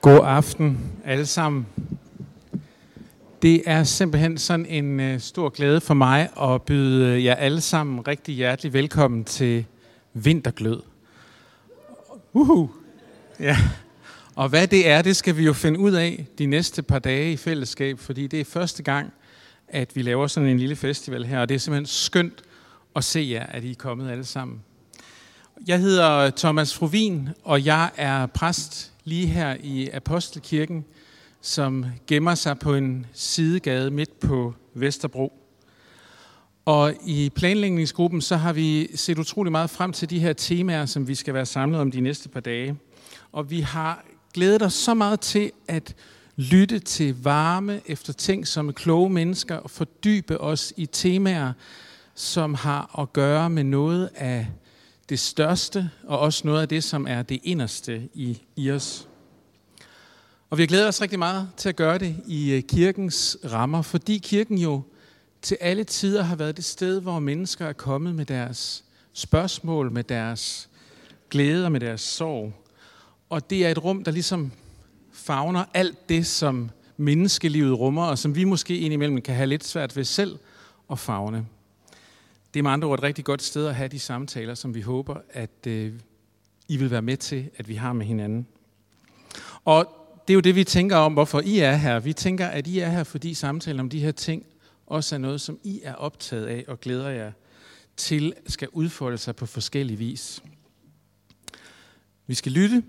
God aften alle sammen. Det er simpelthen sådan en øh, stor glæde for mig at byde øh, jer alle sammen rigtig hjertelig velkommen til Vinterglød. Uhu. Ja. Og hvad det er, det skal vi jo finde ud af de næste par dage i fællesskab, fordi det er første gang, at vi laver sådan en lille festival her, og det er simpelthen skønt at se jer, at I er kommet alle sammen. Jeg hedder Thomas Frovin, og jeg er præst lige her i Apostelkirken, som gemmer sig på en sidegade midt på Vesterbro. Og i planlægningsgruppen så har vi set utrolig meget frem til de her temaer, som vi skal være samlet om de næste par dage. Og vi har glædet os så meget til at lytte til varme, efter ting som kloge mennesker og fordybe os i temaer, som har at gøre med noget af det største, og også noget af det, som er det inderste i, i os. Og vi har glædet os rigtig meget til at gøre det i øh, kirkens rammer, fordi kirken jo til alle tider har været det sted, hvor mennesker er kommet med deres spørgsmål, med deres glæder, med deres sorg. Og det er et rum, der ligesom favner alt det, som menneskelivet rummer, og som vi måske indimellem kan have lidt svært ved selv at fagne. Det er med andre ord et rigtig godt sted at have de samtaler, som vi håber, at øh, I vil være med til, at vi har med hinanden. Og det er jo det, vi tænker om, hvorfor I er her. Vi tænker, at I er her, fordi samtalen om de her ting også er noget, som I er optaget af og glæder jer til, skal udfolde sig på forskellig vis. Vi skal lytte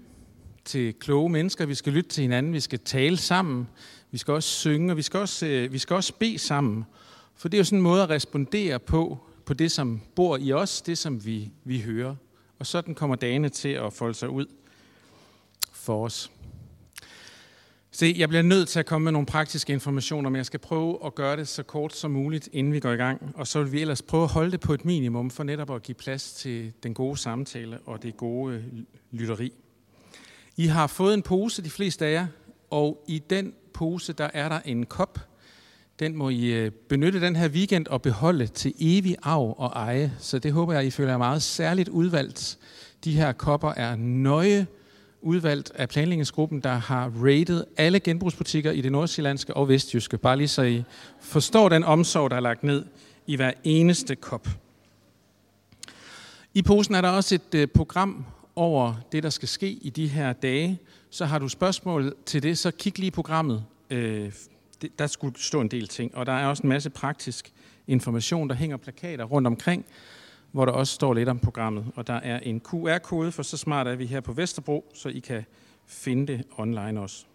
til kloge mennesker, vi skal lytte til hinanden, vi skal tale sammen, vi skal også synge, og vi skal også, øh, vi skal også bede sammen. For det er jo sådan en måde at respondere på, på det, som bor i os, det, som vi, vi hører. Og sådan kommer dagene til at folde sig ud for os. Se, jeg bliver nødt til at komme med nogle praktiske informationer, men jeg skal prøve at gøre det så kort som muligt, inden vi går i gang. Og så vil vi ellers prøve at holde det på et minimum, for netop at give plads til den gode samtale og det gode lytteri. I har fået en pose, de fleste af jer, og i den pose, der er der en kop. Den må I øh, benytte den her weekend og beholde til evig arv og eje. Så det håber jeg, I føler meget særligt udvalgt. De her kopper er nøje udvalgt af planlægningsgruppen, der har rated alle genbrugsbutikker i det nordsjællandske og vestjyske, bare lige så I forstår den omsorg, der er lagt ned i hver eneste kop. I posen er der også et øh, program over det, der skal ske i de her dage. Så har du spørgsmål til det, så kig lige i programmet. Øh, der skulle stå en del ting, og der er også en masse praktisk information, der hænger plakater rundt omkring, hvor der også står lidt om programmet. Og der er en QR-kode, for så smart er vi her på Vesterbro, så I kan finde det online også.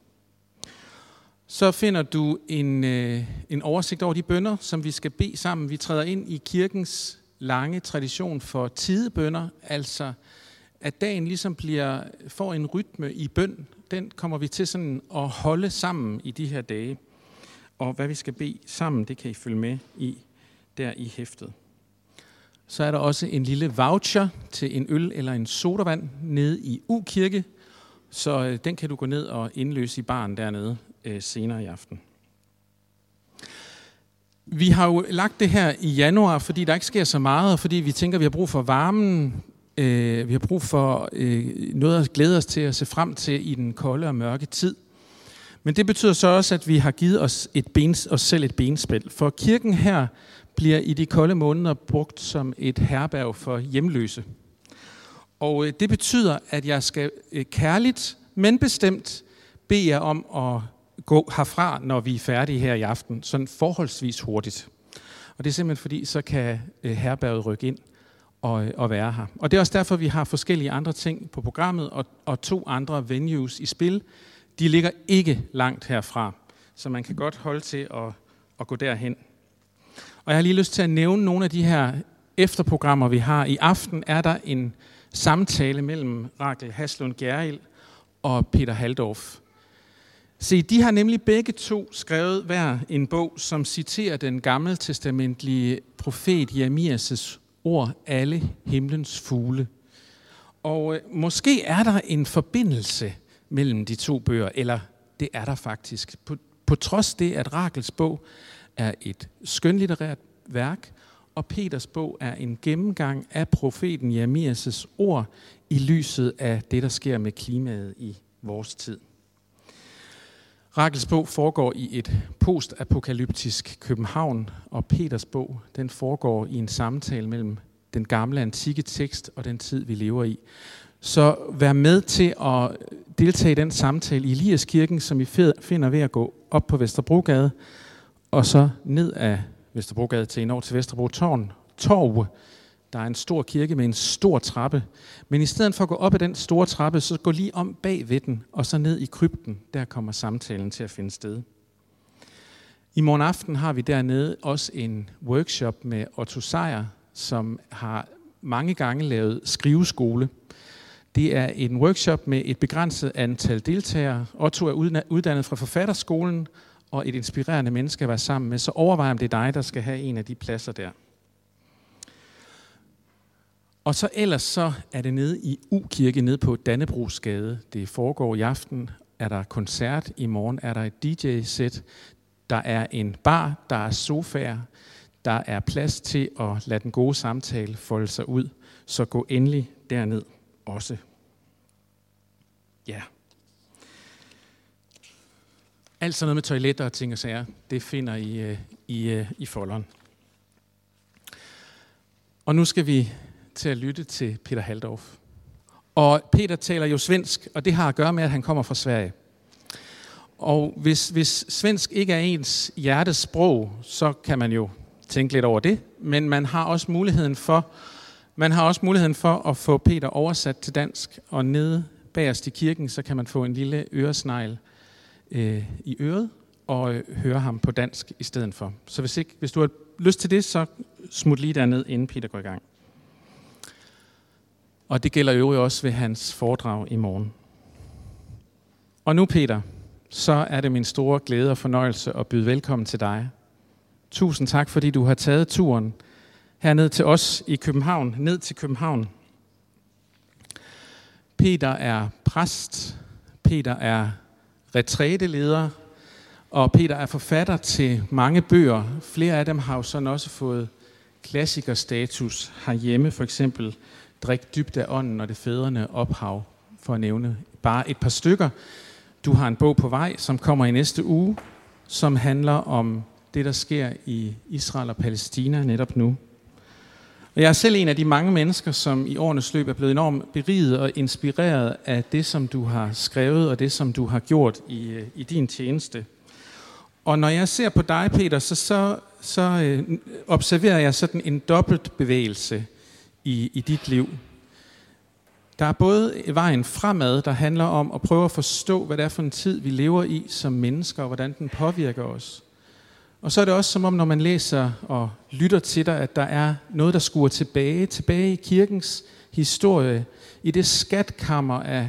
Så finder du en, øh, en oversigt over de bønder, som vi skal bede sammen. Vi træder ind i kirkens lange tradition for tidebønder, altså at dagen ligesom bliver, får en rytme i bøn. Den kommer vi til sådan at holde sammen i de her dage. Og hvad vi skal bede sammen, det kan I følge med i der i hæftet. Så er der også en lille voucher til en øl eller en sodavand nede i U-kirke, så øh, den kan du gå ned og indløse i baren dernede øh, senere i aften. Vi har jo lagt det her i januar, fordi der ikke sker så meget, og fordi vi tænker, at vi har brug for varmen, øh, vi har brug for øh, noget at glæde os til at se frem til i den kolde og mørke tid. Men det betyder så også, at vi har givet os, et ben, os selv et benspænd. For kirken her bliver i de kolde måneder brugt som et herberg for hjemløse. Og øh, det betyder, at jeg skal øh, kærligt, men bestemt bede jer om at gå herfra, når vi er færdige her i aften, sådan forholdsvis hurtigt. Og det er simpelthen fordi, så kan øh, herberget rykke ind og, og være her. Og det er også derfor, vi har forskellige andre ting på programmet, og, og to andre venues i spil. De ligger ikke langt herfra, så man kan godt holde til at, at gå derhen. Og jeg har lige lyst til at nævne nogle af de her efterprogrammer, vi har. I aften er der en samtale mellem Rakel Haslund Gerhild og Peter Haldorf. Se, de har nemlig begge to skrevet hver en bog, som citerer den gammeltestamentlige profet Jeremias' ord, alle himlens fugle. Og øh, måske er der en forbindelse mellem de to bøger, eller det er der faktisk. På, på trods det, at Rakels bog er et skønlitterært værk, og Peters bog er en gennemgang af profeten Jeremias' ord i lyset af det, der sker med klimaet i vores tid. Rakels bog foregår i et postapokalyptisk København, og Peters bog den foregår i en samtale mellem den gamle antikke tekst og den tid, vi lever i. Så vær med til at deltage i den samtale i Eliaskirken, som I finder ved at gå op på Vesterbrogade, og så ned af Vesterbrogade til en til Vesterbro Torn, Torv. Der er en stor kirke med en stor trappe. Men i stedet for at gå op ad den store trappe, så gå lige om bag ved den, og så ned i krypten. Der kommer samtalen til at finde sted. I morgen aften har vi dernede også en workshop med Otto Sejer, som har mange gange lavet skriveskole. Det er en workshop med et begrænset antal deltagere. Otto er uddannet fra forfatterskolen og et inspirerende menneske at være sammen med. Så overvej om det er dig, der skal have en af de pladser der. Og så ellers så er det nede i U-kirke, nede på Dannebrogsgade. Det foregår i aften. Er der koncert i morgen? Er der et DJ-sæt? Der er en bar, der er sofaer. Der er plads til at lade den gode samtale folde sig ud. Så gå endelig derned også. Ja. Alt sådan noget med toiletter og ting og sager, det finder I øh, i, øh, i folderen. Og nu skal vi til at lytte til Peter Haldorf. Og Peter taler jo svensk, og det har at gøre med, at han kommer fra Sverige. Og hvis, hvis svensk ikke er ens hjertesprog, så kan man jo tænke lidt over det, men man har også muligheden for, man har også muligheden for at få Peter oversat til dansk, og nede bagerst i kirken, så kan man få en lille øresnegl øh, i øret og øh, høre ham på dansk i stedet for. Så hvis, ikke, hvis du har lyst til det, så smut lige derned, inden Peter går i gang. Og det gælder jo også ved hans foredrag i morgen. Og nu, Peter, så er det min store glæde og fornøjelse at byde velkommen til dig. Tusind tak, fordi du har taget turen herned til os i København, ned til København. Peter er præst, Peter er retræteleder, og Peter er forfatter til mange bøger. Flere af dem har jo sådan også fået klassikerstatus herhjemme, for eksempel Drik dybt af ånden og det fædrene ophav, for at nævne bare et par stykker. Du har en bog på vej, som kommer i næste uge, som handler om det, der sker i Israel og Palæstina netop nu. Og jeg er selv en af de mange mennesker, som i årenes løb er blevet enormt beriget og inspireret af det, som du har skrevet og det, som du har gjort i, øh, i din tjeneste. Og når jeg ser på dig, Peter, så, så, så øh, observerer jeg sådan en dobbelt bevægelse i, i dit liv. Der er både vejen fremad, der handler om at prøve at forstå, hvad det er for en tid, vi lever i som mennesker, og hvordan den påvirker os. Og så er det også som om, når man læser og lytter til dig, at der er noget, der skuer tilbage, tilbage i kirkens historie, i det skatkammer af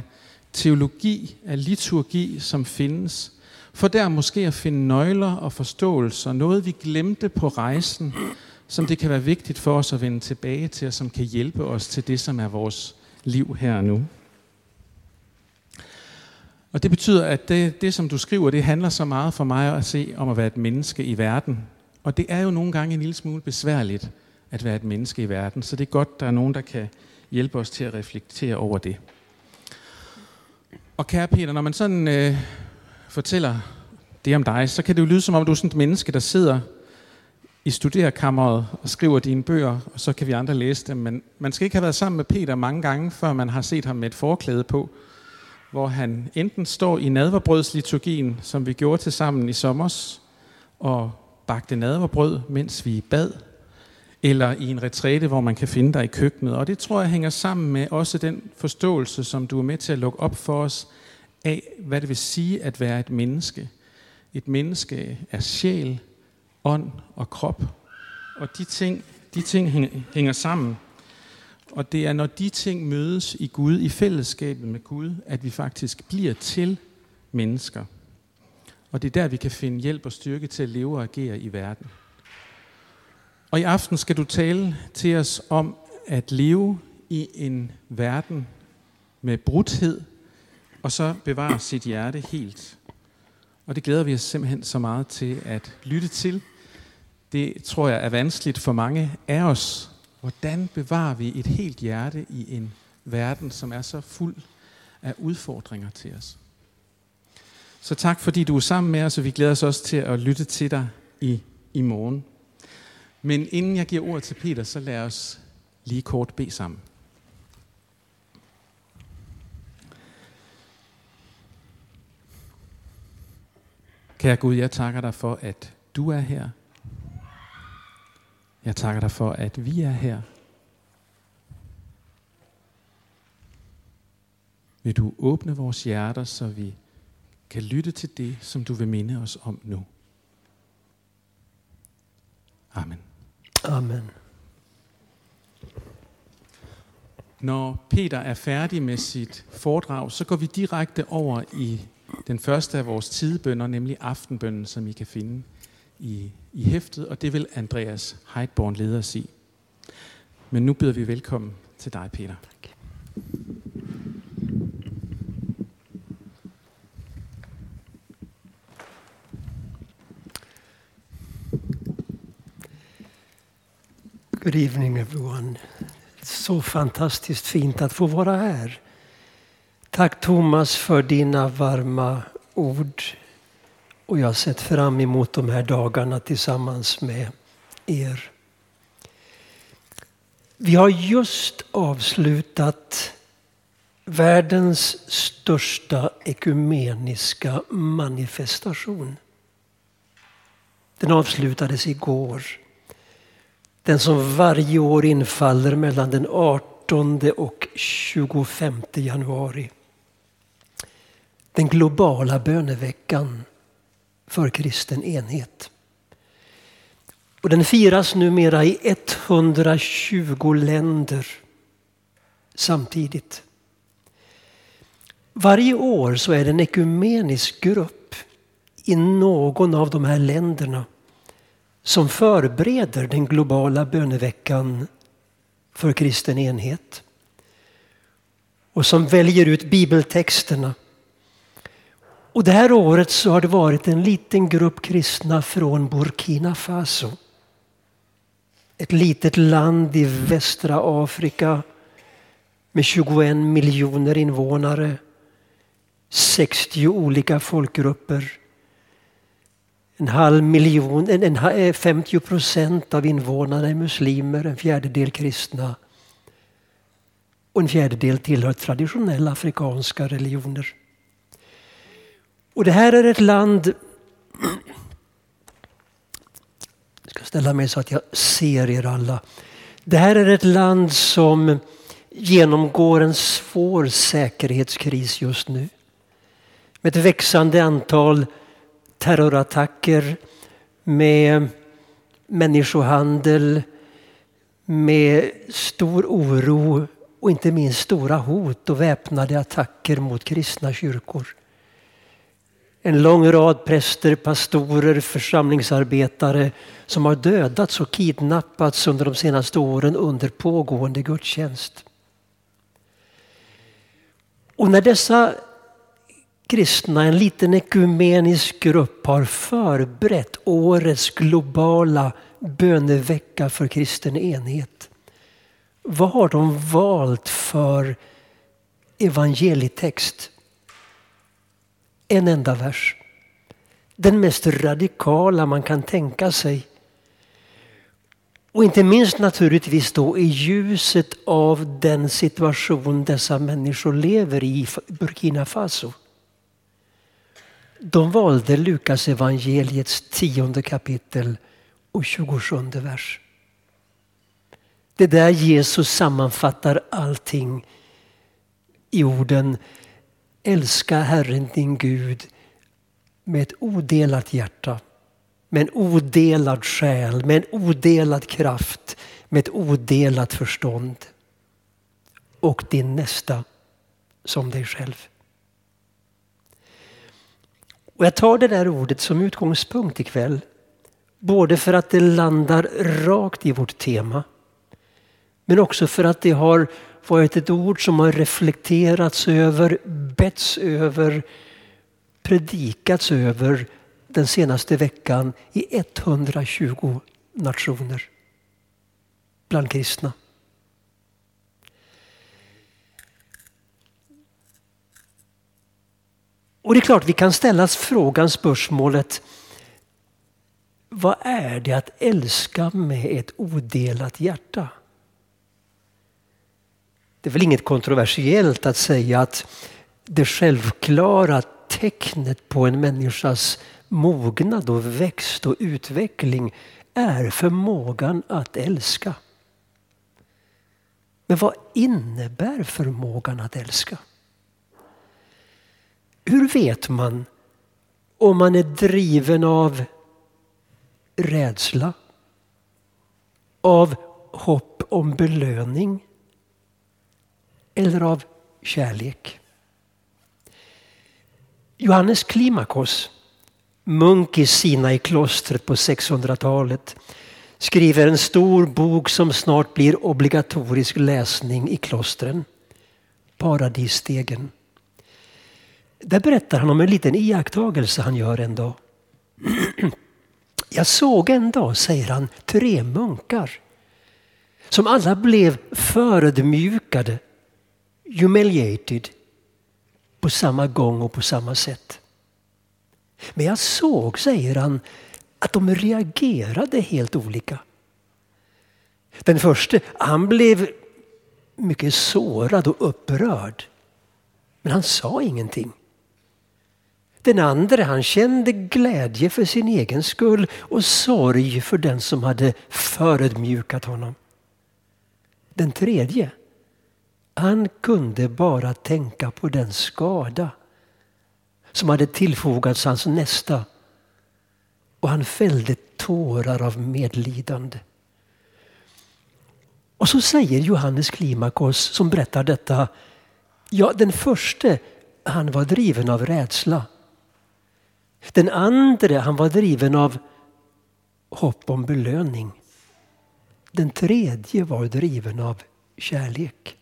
teologi, af liturgi, som findes, for der måske at finde nøgler og forståelser, noget vi glemte på rejsen, som det kan være vigtigt for os at vende tilbage til, og som kan hjælpe os til det, som er vores liv her og nu. Og det betyder, at det, det, som du skriver, det handler så meget for mig at se om at være et menneske i verden. Og det er jo nogle gange en lille smule besværligt at være et menneske i verden, så det er godt, der er nogen, der kan hjælpe os til at reflektere over det. Og kære Peter, når man sådan øh, fortæller det om dig, så kan det jo lyde som om, du er sådan et menneske, der sidder i studerekammeret og skriver dine bøger, og så kan vi andre læse dem. Men man skal ikke have været sammen med Peter mange gange, før man har set ham med et forklæde på, hvor han enten står i nadverbrødsliturgien, som vi gjorde til sammen i sommers, og bagte nadverbrød, mens vi bad, eller i en retræte, hvor man kan finde dig i køkkenet. Og det tror jeg hænger sammen med også den forståelse, som du er med til at lukke op for os, af hvad det vil sige at være et menneske. Et menneske er sjæl, ånd og krop. Og de ting, de ting hænger sammen. Og det er, når de ting mødes i Gud, i fællesskabet med Gud, at vi faktisk bliver til mennesker. Og det er der, vi kan finde hjælp og styrke til at leve og agere i verden. Og i aften skal du tale til os om at leve i en verden med brudhed, og så bevare sit hjerte helt. Og det glæder vi os simpelthen så meget til at lytte til. Det tror jeg er vanskeligt for mange af os. Hvordan bevarer vi et helt hjerte i en verden, som er så fuld af udfordringer til os? Så tak fordi du er sammen med os, og vi glæder os også til at lytte til dig i, i morgen. Men inden jeg giver ordet til Peter, så lad os lige kort bede sammen. Kære Gud, jeg takker dig for, at du er her. Jeg takker dig for, at vi er her. Vil du åbne vores hjerter, så vi kan lytte til det, som du vil minde os om nu. Amen. Amen. Når Peter er færdig med sit foredrag, så går vi direkte over i den første af vores tidebønder, nemlig aftenbønnen, som I kan finde i, i hæftet, og det vil Andreas Heidborn lede os i. Men nu byder vi velkommen til dig, Peter. Tak. Good evening everyone. Så fantastiskt fint att få vara här. Tack Thomas för dina varma ord. Och jag har sett fram emot de här dagarna tillsammans med er. Vi har just avslutat världens största ekumeniska manifestation. Den avslutades igår. Den som varje år infaller mellan den 18 och 25 januari. Den globala böneveckan för kristen enhet. Och den firas numera i 120 länder samtidigt. Varje år så är det en ekumenisk grupp i någon av de här länderna som förbereder den globala böneveckan för kristen enhet. Och som väljer ut bibeltexterna. Och det här året så har det varit en liten grupp kristna från Burkina Faso. Ett litet land i västra Afrika med 21 miljoner invånare. 60 olika folkgrupper. En halv miljon, en, en, eh, 50 procent av invånarna är muslimer, en fjärdedel kristna. Och en fjärdedel tillhör traditionella afrikanska religioner. Och det här är ett land jag ska ställa mig så att jag ser er alla. Det här är ett land som genomgår en svår säkerhetskris just nu. Med ett växande antal terrorattacker, med människohandel, med stor oro och inte minst stora hot och väpnade attacker mot kristna kyrkor. En lång rad präster, pastorer, församlingsarbetare som har dödats och kidnappats under de senaste åren under pågående gudstjänst. Och när dessa kristna, en liten ekumenisk grupp, har förberett årets globala bönevecka för kristen enhet. Vad har de valt för evangelietext? En enda vers. Den mest radikala man kan tänka sig. Och inte minst naturligtvis då i ljuset av den situation dessa människor lever i Burkina Faso. De valde Lukas evangeliets tionde kapitel och 27 vers. Det är där Jesus sammanfattar allting i orden Älska Herren din Gud med ett odelat hjärta, med en odelad själ, med en odelad kraft, med ett odelat förstånd. Och din nästa som dig själv. Och jag tar det där ordet som utgångspunkt ikväll. Både för att det landar rakt i vårt tema. Men också för att det har varit ett ord som har reflekterats över, betts över, predikats över den senaste veckan i 120 nationer bland kristna. Och det är klart, vi kan ställa frågan, spörsmålet, vad är det att älska med ett odelat hjärta? Det är väl inget kontroversiellt att säga att det självklara tecknet på en människas mognad och växt och utveckling är förmågan att älska. Men vad innebär förmågan att älska? Hur vet man om man är driven av rädsla, av hopp om belöning eller av kärlek? Johannes Klimakos, munk i Sinai-klostret på 600-talet, skriver en stor bok som snart blir obligatorisk läsning i klostren. Paradisstegen. Där berättar han om en liten iakttagelse han gör en dag. Jag såg en dag, säger han, tre munkar som alla blev förödmjukade, humiliated, på samma gång och på samma sätt. Men jag såg, säger han, att de reagerade helt olika. Den första, han blev mycket sårad och upprörd. Men han sa ingenting. Den andra han kände glädje för sin egen skull och sorg för den som hade förödmjukat honom. Den tredje han kunde bara tänka på den skada som hade tillfogats hans nästa och han fällde tårar av medlidande. Och så säger Johannes Klimakos som berättar detta. Ja, den första han var driven av rädsla. Den andra han var driven av hopp om belöning. Den tredje var driven av kärlek.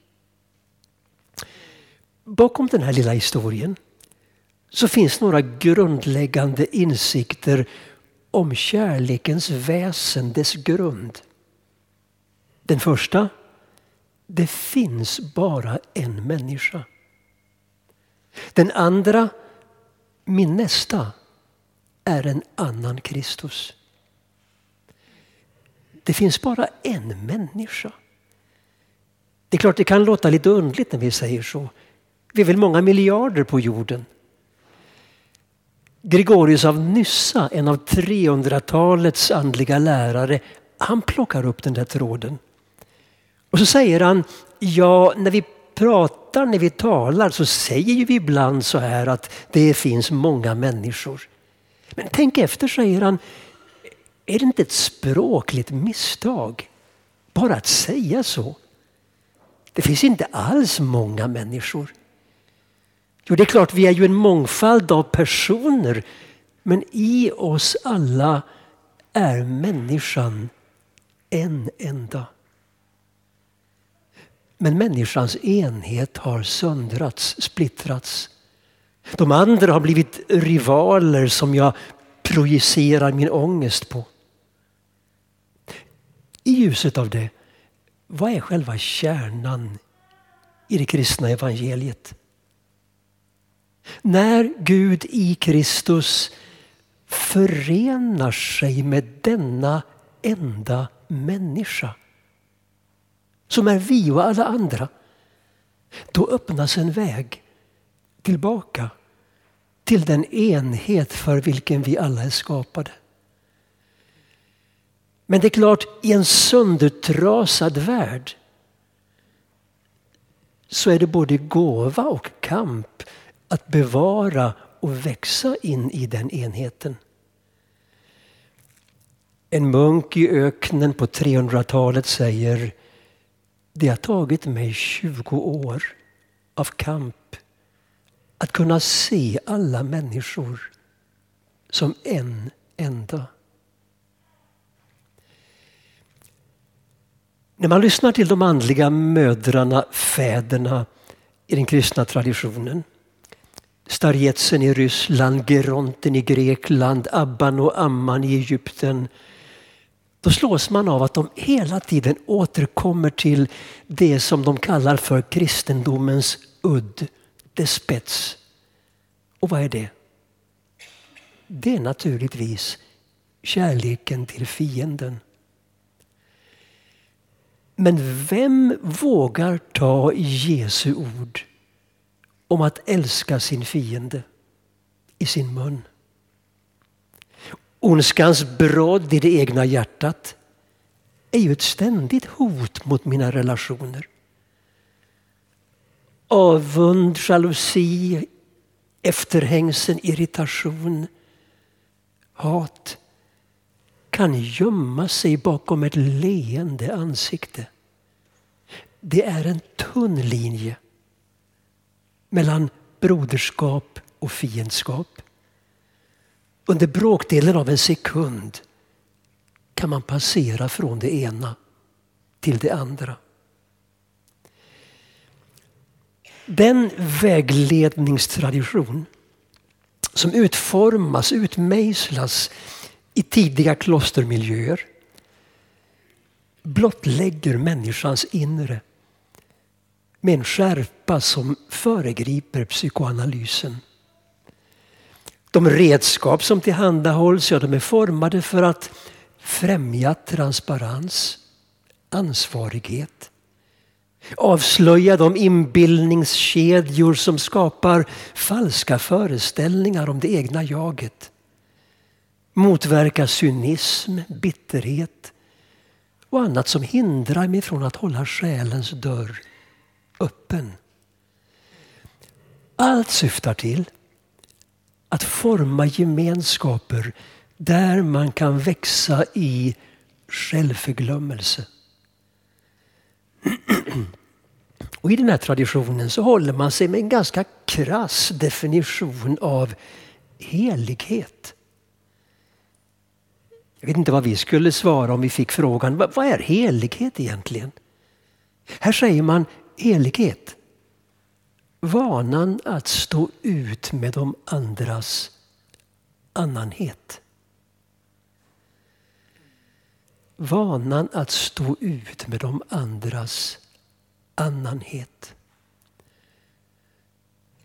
Bakom den här lilla historien så finns några grundläggande insikter om kärlekens väsen, dess grund. Den första, det finns bara en människa. Den andra, min nästa, är en annan Kristus. Det finns bara en människa. Det är klart det kan låta lite underligt när vi säger så. Vi är väl många miljarder på jorden. Gregorius av Nyssa, en av 300-talets andliga lärare, han plockar upp den där tråden. Och så säger han, ja när vi pratar, när vi talar så säger vi ibland så här att det finns många människor. Men tänk efter, säger han, är det inte ett språkligt misstag bara att säga så? Det finns inte alls många människor. Jo, det är klart, vi är ju en mångfald av personer. Men i oss alla är människan en enda. Men människans enhet har söndrats, splittrats. De andra har blivit rivaler som jag projicerar min ångest på. I ljuset av det, vad är själva kärnan i det kristna evangeliet? När Gud i Kristus förenar sig med denna enda människa som är vi och alla andra, då öppnas en väg tillbaka till den enhet för vilken vi alla är skapade. Men det är klart, i en söndertrasad värld så är det både gåva och kamp att bevara och växa in i den enheten. En munk i öknen på 300-talet säger det har tagit mig 20 år av kamp att kunna se alla människor som en enda. När man lyssnar till de andliga mödrarna, fäderna i den kristna traditionen Starjetsen i Ryssland, Geronten i Grekland, Abban och Amman i Egypten. Då slås man av att de hela tiden återkommer till det som de kallar för kristendomens udd, dess spets. Och vad är det? Det är naturligtvis kärleken till fienden. Men vem vågar ta Jesu ord om att älska sin fiende i sin mun? Ondskans brodd i det egna hjärtat är ju ett ständigt hot mot mina relationer. Avund, jalusi, efterhängsen, irritation, hat kan gömma sig bakom ett leende ansikte. Det är en tunn linje mellan broderskap och fiendskap. Under bråkdelen av en sekund kan man passera från det ena till det andra. Den vägledningstradition som utformas, utmejslas i tidiga klostermiljöer blottlägger människans inre med en skärpa som föregriper psykoanalysen. De redskap som tillhandahålls ja, de är formade för att främja transparens, ansvarighet, avslöja de inbildningskedjor som skapar falska föreställningar om det egna jaget, motverka cynism, bitterhet och annat som hindrar mig från att hålla själens dörr öppen. Allt syftar till att forma gemenskaper där man kan växa i självförglömmelse. Och I den här traditionen så håller man sig med en ganska krass definition av helighet. Jag vet inte vad vi skulle svara om vi fick frågan vad är helighet egentligen? Här säger man helighet. Vanan att stå ut med de andras annanhet. Vanan att stå ut med de andras annanhet.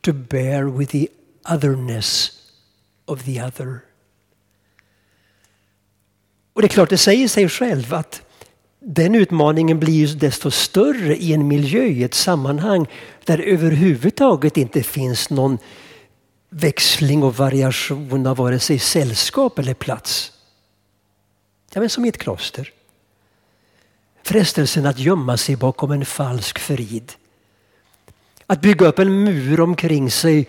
To bear with the otherness of the other. Och det är klart, det säger sig själv att den utmaningen blir desto större i en miljö, i ett sammanhang där det överhuvudtaget inte finns någon växling och variation av vare sig sällskap eller plats. Ja, men som i ett kloster. Frestelsen att gömma sig bakom en falsk frid. Att bygga upp en mur omkring sig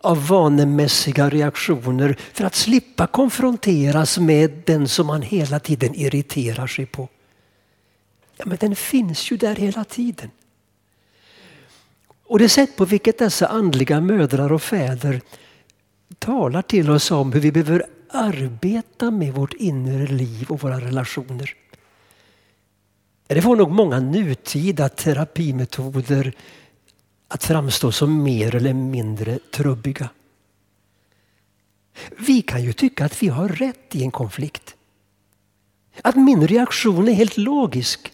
av vanemässiga reaktioner för att slippa konfronteras med den som man hela tiden irriterar sig på. Ja, men den finns ju där hela tiden. Och det sätt på vilket dessa andliga mödrar och fäder talar till oss om hur vi behöver arbeta med vårt inre liv och våra relationer. Det får nog många nutida terapimetoder att framstå som mer eller mindre trubbiga. Vi kan ju tycka att vi har rätt i en konflikt. Att min reaktion är helt logisk.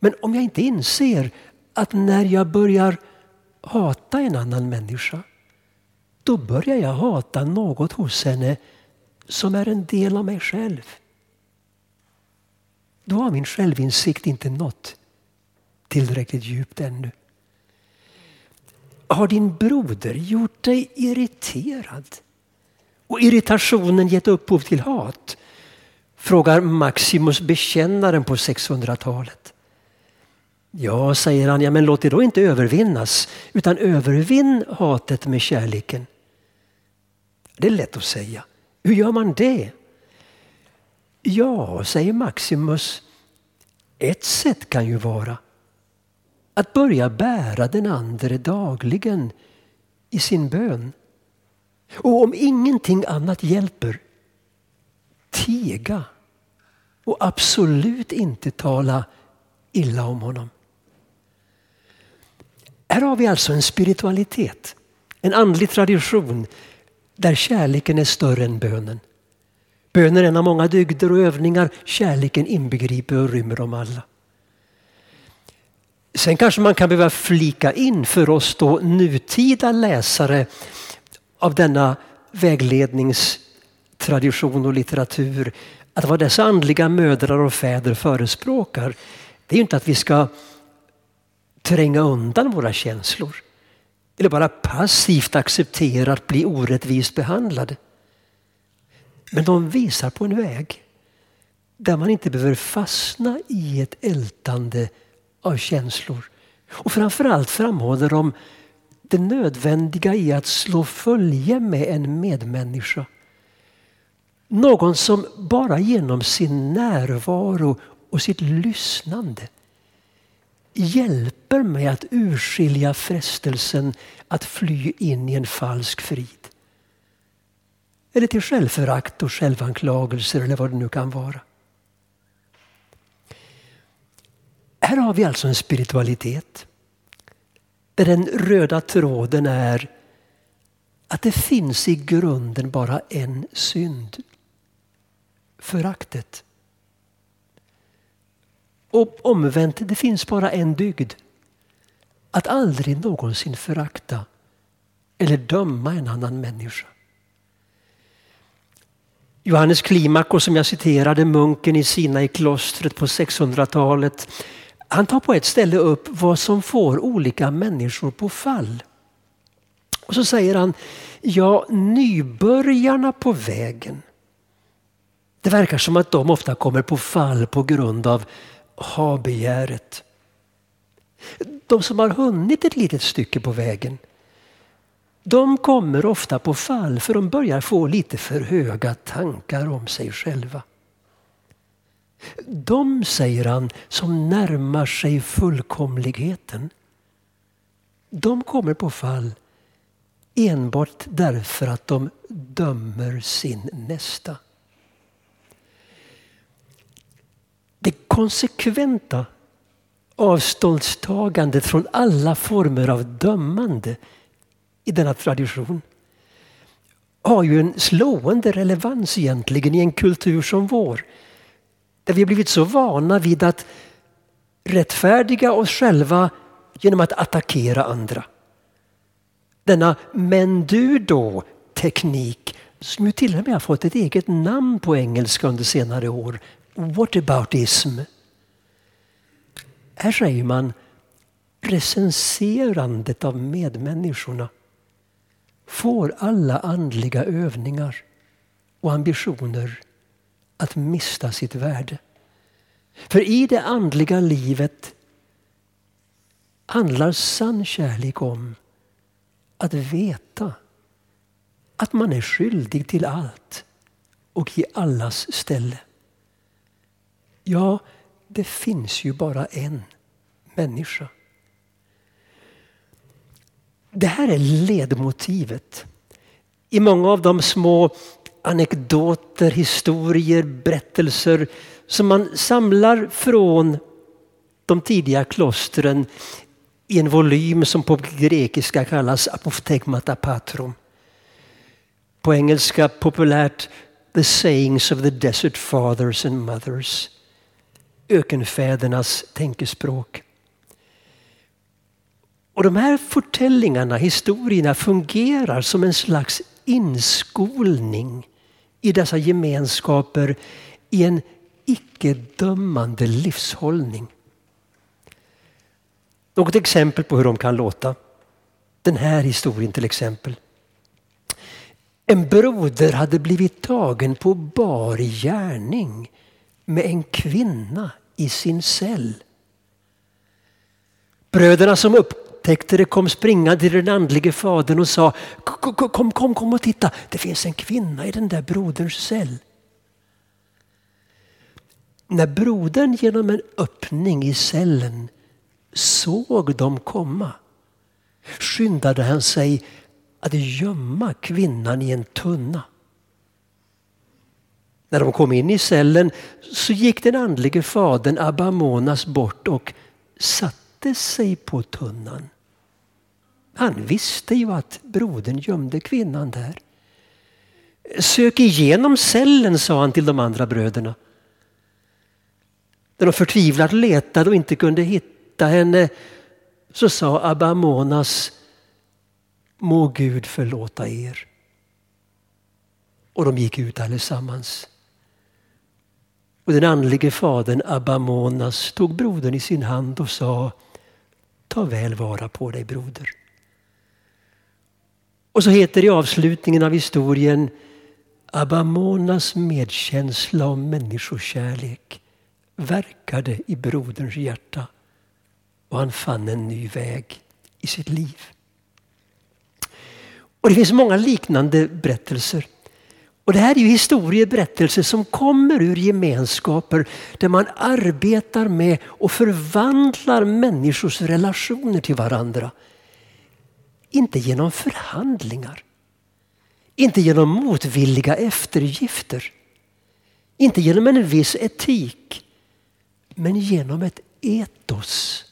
Men om jag inte inser att när jag börjar hata en annan människa då börjar jag hata något hos henne som är en del av mig själv. Då har min självinsikt inte nått tillräckligt djupt ännu. Har din broder gjort dig irriterad? Och irritationen gett upphov till hat? Frågar Maximus bekännaren på 600-talet. Ja, säger han, ja, men låt det då inte övervinnas utan övervinn hatet med kärleken. Det är lätt att säga. Hur gör man det? Ja, säger Maximus, ett sätt kan ju vara att börja bära den andre dagligen i sin bön. Och om ingenting annat hjälper, tiga och absolut inte tala illa om honom. Här har vi alltså en spiritualitet, en andlig tradition där kärleken är större än bönen. Bönen är en av många dygder och övningar. Kärleken inbegriper och rymmer dem alla. Sen kanske man kan behöva flika in för oss då nutida läsare av denna vägledningstradition och litteratur att vad dessa andliga mödrar och fäder förespråkar det är inte att vi ska tränga undan våra känslor eller bara passivt acceptera att bli orättvist behandlade. Men de visar på en väg där man inte behöver fastna i ett ältande av känslor. Och framförallt framhåller de det nödvändiga i att slå följe med en medmänniska. Någon som bara genom sin närvaro och sitt lyssnande hjälper mig att urskilja frestelsen att fly in i en falsk frid. Eller till självförakt och självanklagelser eller vad det nu kan vara. Här har vi alltså en spiritualitet där den röda tråden är att det finns i grunden bara en synd. Föraktet. Och omvänt, det finns bara en dygd. Att aldrig någonsin förakta eller döma en annan människa. Johannes Klimakos som jag citerade, munken i Sina i klostret på 600-talet. Han tar på ett ställe upp vad som får olika människor på fall. Och så säger han, ja nybörjarna på vägen. Det verkar som att de ofta kommer på fall på grund av ha-begäret. De som har hunnit ett litet stycke på vägen de kommer ofta på fall för de börjar få lite för höga tankar om sig själva. De, säger han, som närmar sig fullkomligheten de kommer på fall enbart därför att de dömer sin nästa. Det konsekventa avståndstagandet från alla former av dömande i denna tradition har ju en slående relevans egentligen i en kultur som vår. Där vi har blivit så vana vid att rättfärdiga oss själva genom att attackera andra. Denna men du då teknik som ju till och med har fått ett eget namn på engelska under senare år. Whataboutism. Här säger man recenserandet av medmänniskorna får alla andliga övningar och ambitioner att mista sitt värde. För i det andliga livet handlar sann kärlek om att veta att man är skyldig till allt och i allas ställe. Ja, det finns ju bara en människa. Det här är ledmotivet i många av de små anekdoter, historier, berättelser som man samlar från de tidiga klostren i en volym som på grekiska kallas apoftegmata Patrum. På engelska populärt The sayings of the desert fathers and mothers. Ökenfädernas tänkespråk. Och de här förtällingarna, historierna fungerar som en slags inskolning i dessa gemenskaper i en icke-dömande livshållning. Något exempel på hur de kan låta. Den här historien till exempel. En broder hade blivit tagen på bar gärning med en kvinna i sin cell. Bröderna som upptäckte det kom springande till den andlige fadern och sa kom, kom, kom, och titta, det finns en kvinna i den där broderns cell. När brodern genom en öppning i cellen såg dem komma skyndade han sig att gömma kvinnan i en tunna. När de kom in i cellen så gick den andlige fadern Abamonas bort och satte sig på tunnan. Han visste ju att brodern gömde kvinnan där. Sök igenom cellen, sa han till de andra bröderna. När de förtvivlat letade och inte kunde hitta hitta henne så sa Abba Monas Må Gud förlåta er. Och de gick ut allesammans. Och den andlige fadern Abba Monas tog brodern i sin hand och sa Ta väl vara på dig broder. Och så heter det i avslutningen av historien Abamonas medkänsla och människokärlek verkade i broderns hjärta och han fann en ny väg i sitt liv. Och Det finns många liknande berättelser. Och Det här är ju historieberättelser som kommer ur gemenskaper där man arbetar med och förvandlar människors relationer till varandra. Inte genom förhandlingar. Inte genom motvilliga eftergifter. Inte genom en viss etik. Men genom ett etos.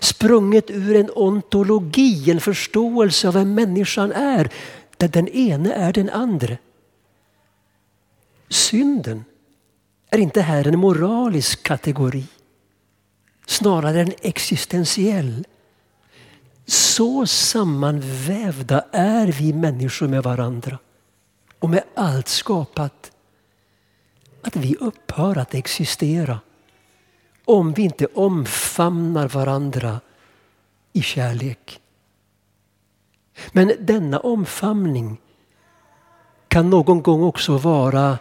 Sprunget ur en ontologi, en förståelse av vem människan är. Där den ene är den andra. Synden är inte här en moralisk kategori. Snarare en existentiell. Så sammanvävda är vi människor med varandra och med allt skapat att vi upphör att existera om vi inte omfamnar varandra i kärlek. Men denna omfamning kan någon gång också vara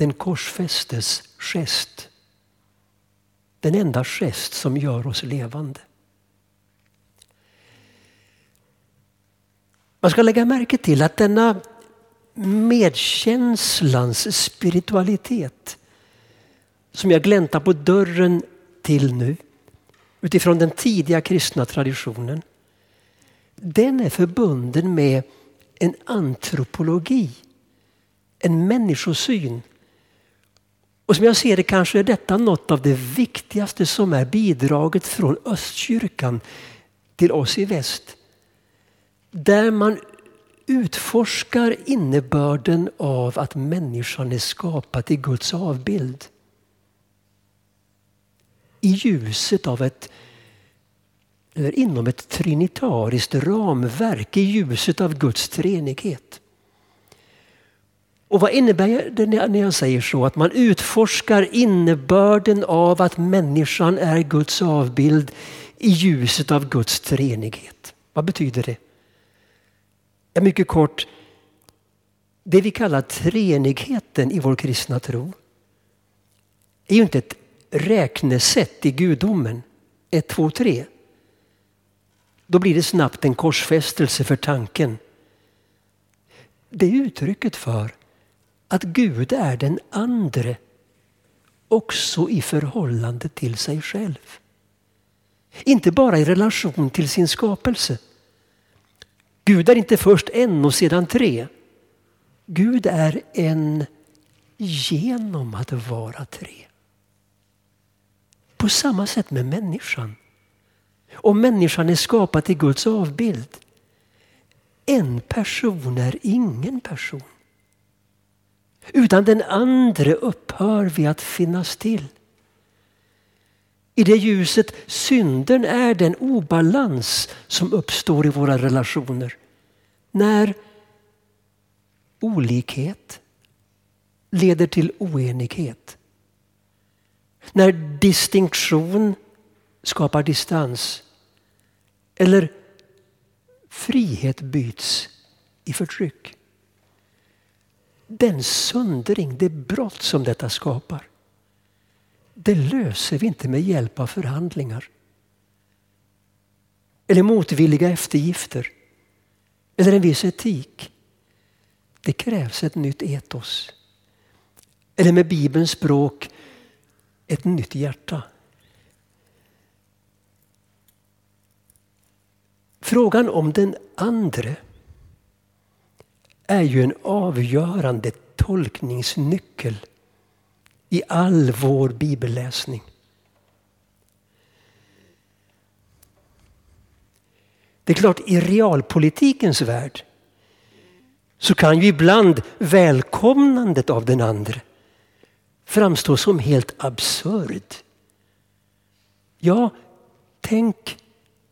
den korsfästes gest. Den enda gest som gör oss levande. Man ska lägga märke till att denna medkänslans spiritualitet som jag gläntar på dörren till nu utifrån den tidiga kristna traditionen. Den är förbunden med en antropologi, en människosyn. Och som jag ser det kanske är detta något av det viktigaste som är bidraget från östkyrkan till oss i väst. Där man utforskar innebörden av att människan är skapad i Guds avbild. I ljuset av ett eller inom ett trinitariskt ramverk i ljuset av Guds treenighet. Och vad innebär det när jag säger så? Att man utforskar innebörden av att människan är Guds avbild i ljuset av Guds treenighet. Vad betyder det? Ja, mycket kort, det vi kallar treenigheten i vår kristna tro är ju inte ett räknesätt i gudomen. 1, 2, 3. Då blir det snabbt en korsfästelse för tanken. Det är uttrycket för att Gud är den andre också i förhållande till sig själv. Inte bara i relation till sin skapelse. Gud är inte först en och sedan tre. Gud är en genom att vara tre. På samma sätt med människan. Om människan är skapad till Guds avbild. En person är ingen person. Utan den andre upphör vi att finnas till. I det ljuset synden är den obalans som uppstår i våra relationer. När olikhet leder till oenighet. När distinktion skapar distans. Eller frihet byts i förtryck. Den söndring, det brott som detta skapar det löser vi inte med hjälp av förhandlingar. Eller motvilliga eftergifter. Eller en viss etik. Det krävs ett nytt etos. Eller med Bibelns språk, ett nytt hjärta. Frågan om den andre är ju en avgörande tolkningsnyckel i all vår bibelläsning. Det är klart, i realpolitikens värld så kan ju ibland välkomnandet av den andra framstå som helt absurd. Ja, tänk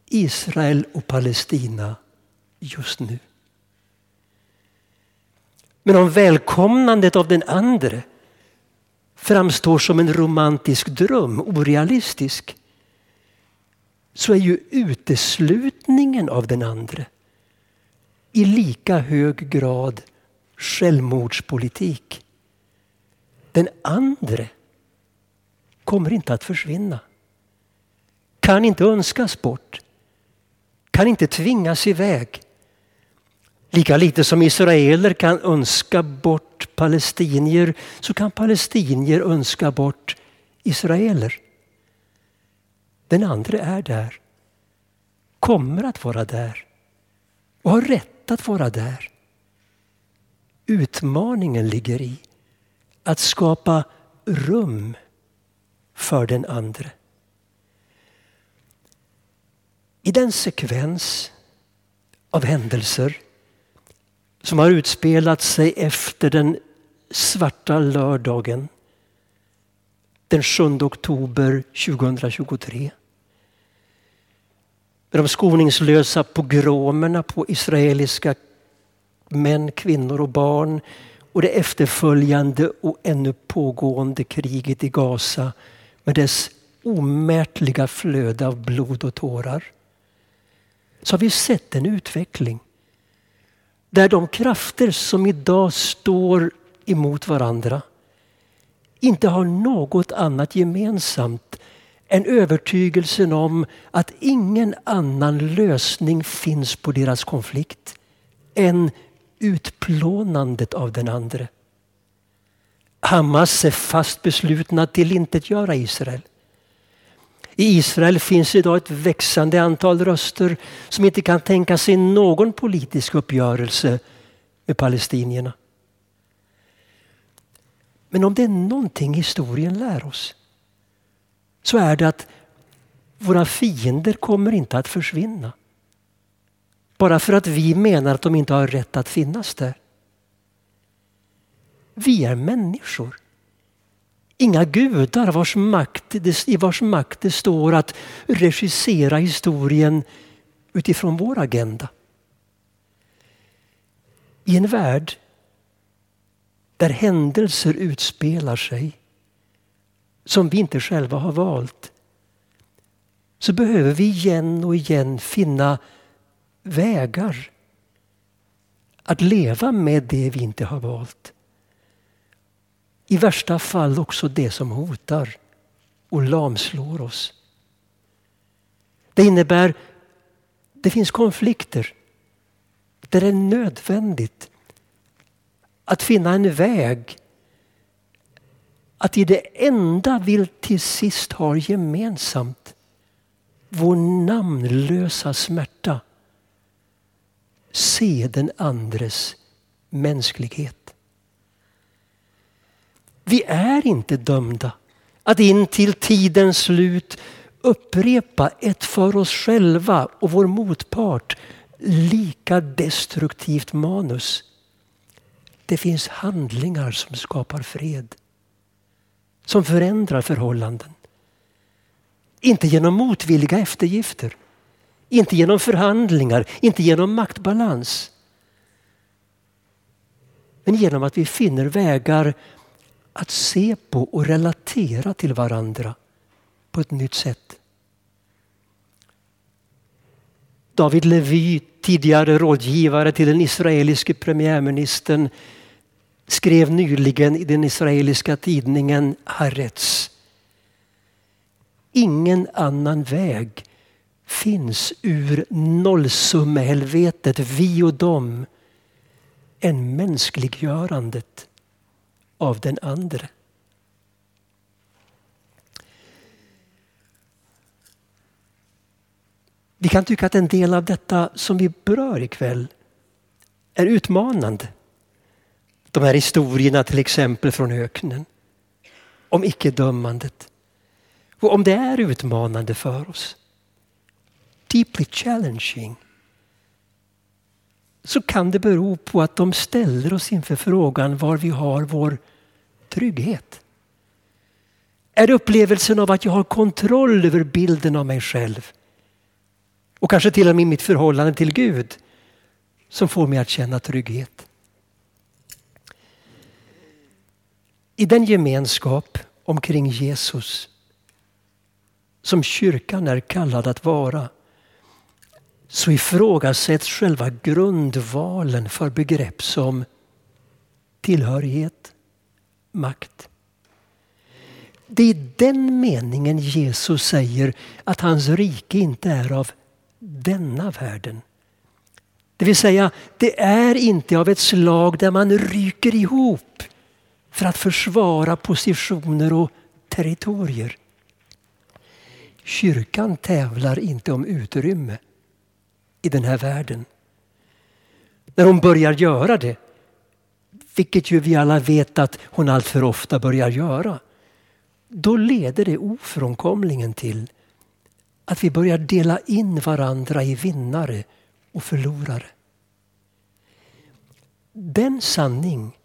Israel och Palestina just nu. Men om välkomnandet av den andre framstår som en romantisk dröm, orealistisk, så är ju uteslutningen av den andre i lika hög grad självmordspolitik. Den andre kommer inte att försvinna. Kan inte önskas bort. Kan inte tvingas iväg. Lika lite som israeler kan önska bort palestinier så kan palestinier önska bort israeler. Den andra är där. Kommer att vara där. Och har rätt att vara där. Utmaningen ligger i att skapa rum för den andre. I den sekvens av händelser som har utspelat sig efter den svarta lördagen den 7 oktober 2023. Med de skoningslösa pogromerna på israeliska män, kvinnor och barn och det efterföljande och ännu pågående kriget i Gaza med dess omätliga flöde av blod och tårar. Så har vi sett en utveckling där de krafter som idag står emot varandra inte har något annat gemensamt än övertygelsen om att ingen annan lösning finns på deras konflikt än utplånandet av den andre. Hamas är fast beslutna att tillintetgöra Israel. I Israel finns idag ett växande antal röster som inte kan tänka sig någon politisk uppgörelse med palestinierna. Men om det är någonting historien lär oss så är det att våra fiender kommer inte att försvinna. Bara för att vi menar att de inte har rätt att finnas där. Vi är människor. Inga gudar vars makt, i vars makt det står att regissera historien utifrån vår agenda. I en värld där händelser utspelar sig som vi inte själva har valt så behöver vi igen och igen finna vägar att leva med det vi inte har valt. I värsta fall också det som hotar och lamslår oss. Det innebär det finns konflikter där det är nödvändigt att finna en väg att i det enda vi till sist har gemensamt, vår namnlösa smärta, se den andres mänsklighet. Vi är inte dömda att in till tidens slut upprepa ett för oss själva och vår motpart lika destruktivt manus. Det finns handlingar som skapar fred. Som förändrar förhållanden. Inte genom motvilliga eftergifter. Inte genom förhandlingar, inte genom maktbalans. Men genom att vi finner vägar att se på och relatera till varandra på ett nytt sätt. David Levy, tidigare rådgivare till den israeliske premiärministern skrev nyligen i den israeliska tidningen Haaretz. Ingen annan väg finns ur nollsummehelvetet, vi och dem, än mänskliggörandet av den andre. Vi kan tycka att en del av detta som vi berör ikväll är utmanande. De här historierna till exempel från öknen. Om icke-dömandet. Och om det är utmanande för oss, deeply challenging, så kan det bero på att de ställer oss inför frågan var vi har vår trygghet. Är det upplevelsen av att jag har kontroll över bilden av mig själv? Och kanske till och med mitt förhållande till Gud som får mig att känna trygghet. I den gemenskap omkring Jesus som kyrkan är kallad att vara så ifrågasätts själva grundvalen för begrepp som tillhörighet, makt. Det är i den meningen Jesus säger att hans rike inte är av denna världen. Det vill säga, det är inte av ett slag där man ryker ihop för att försvara positioner och territorier. Kyrkan tävlar inte om utrymme i den här världen. När hon börjar göra det, vilket ju vi alla vet att hon alltför ofta börjar göra, då leder det ofrånkomligen till att vi börjar dela in varandra i vinnare och förlorare. Den sanning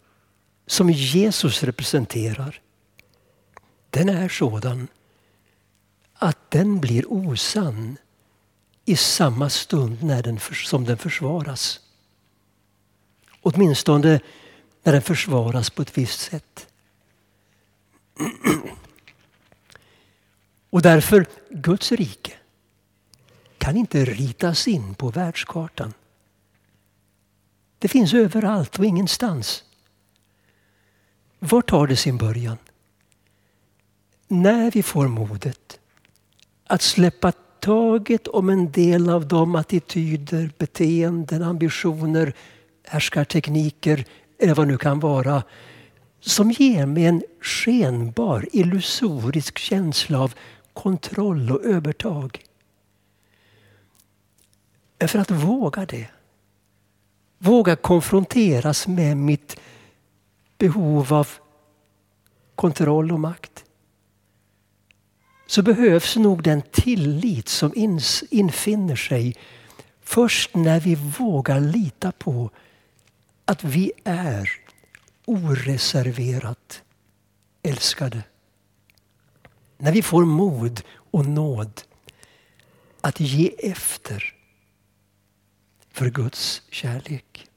som Jesus representerar, den är sådan att den blir osann i samma stund när den, som den försvaras. Åtminstone när den försvaras på ett visst sätt. Och därför, Guds rike kan inte ritas in på världskartan. Det finns överallt och ingenstans. Var tar det sin början? När vi får modet att släppa taget om en del av de attityder, beteenden, ambitioner, härskartekniker eller vad det nu kan vara som ger mig en skenbar, illusorisk känsla av kontroll och övertag. För att våga det, våga konfronteras med mitt behov av kontroll och makt så behövs nog den tillit som infinner sig först när vi vågar lita på att vi är oreserverat älskade. När vi får mod och nåd att ge efter för Guds kärlek.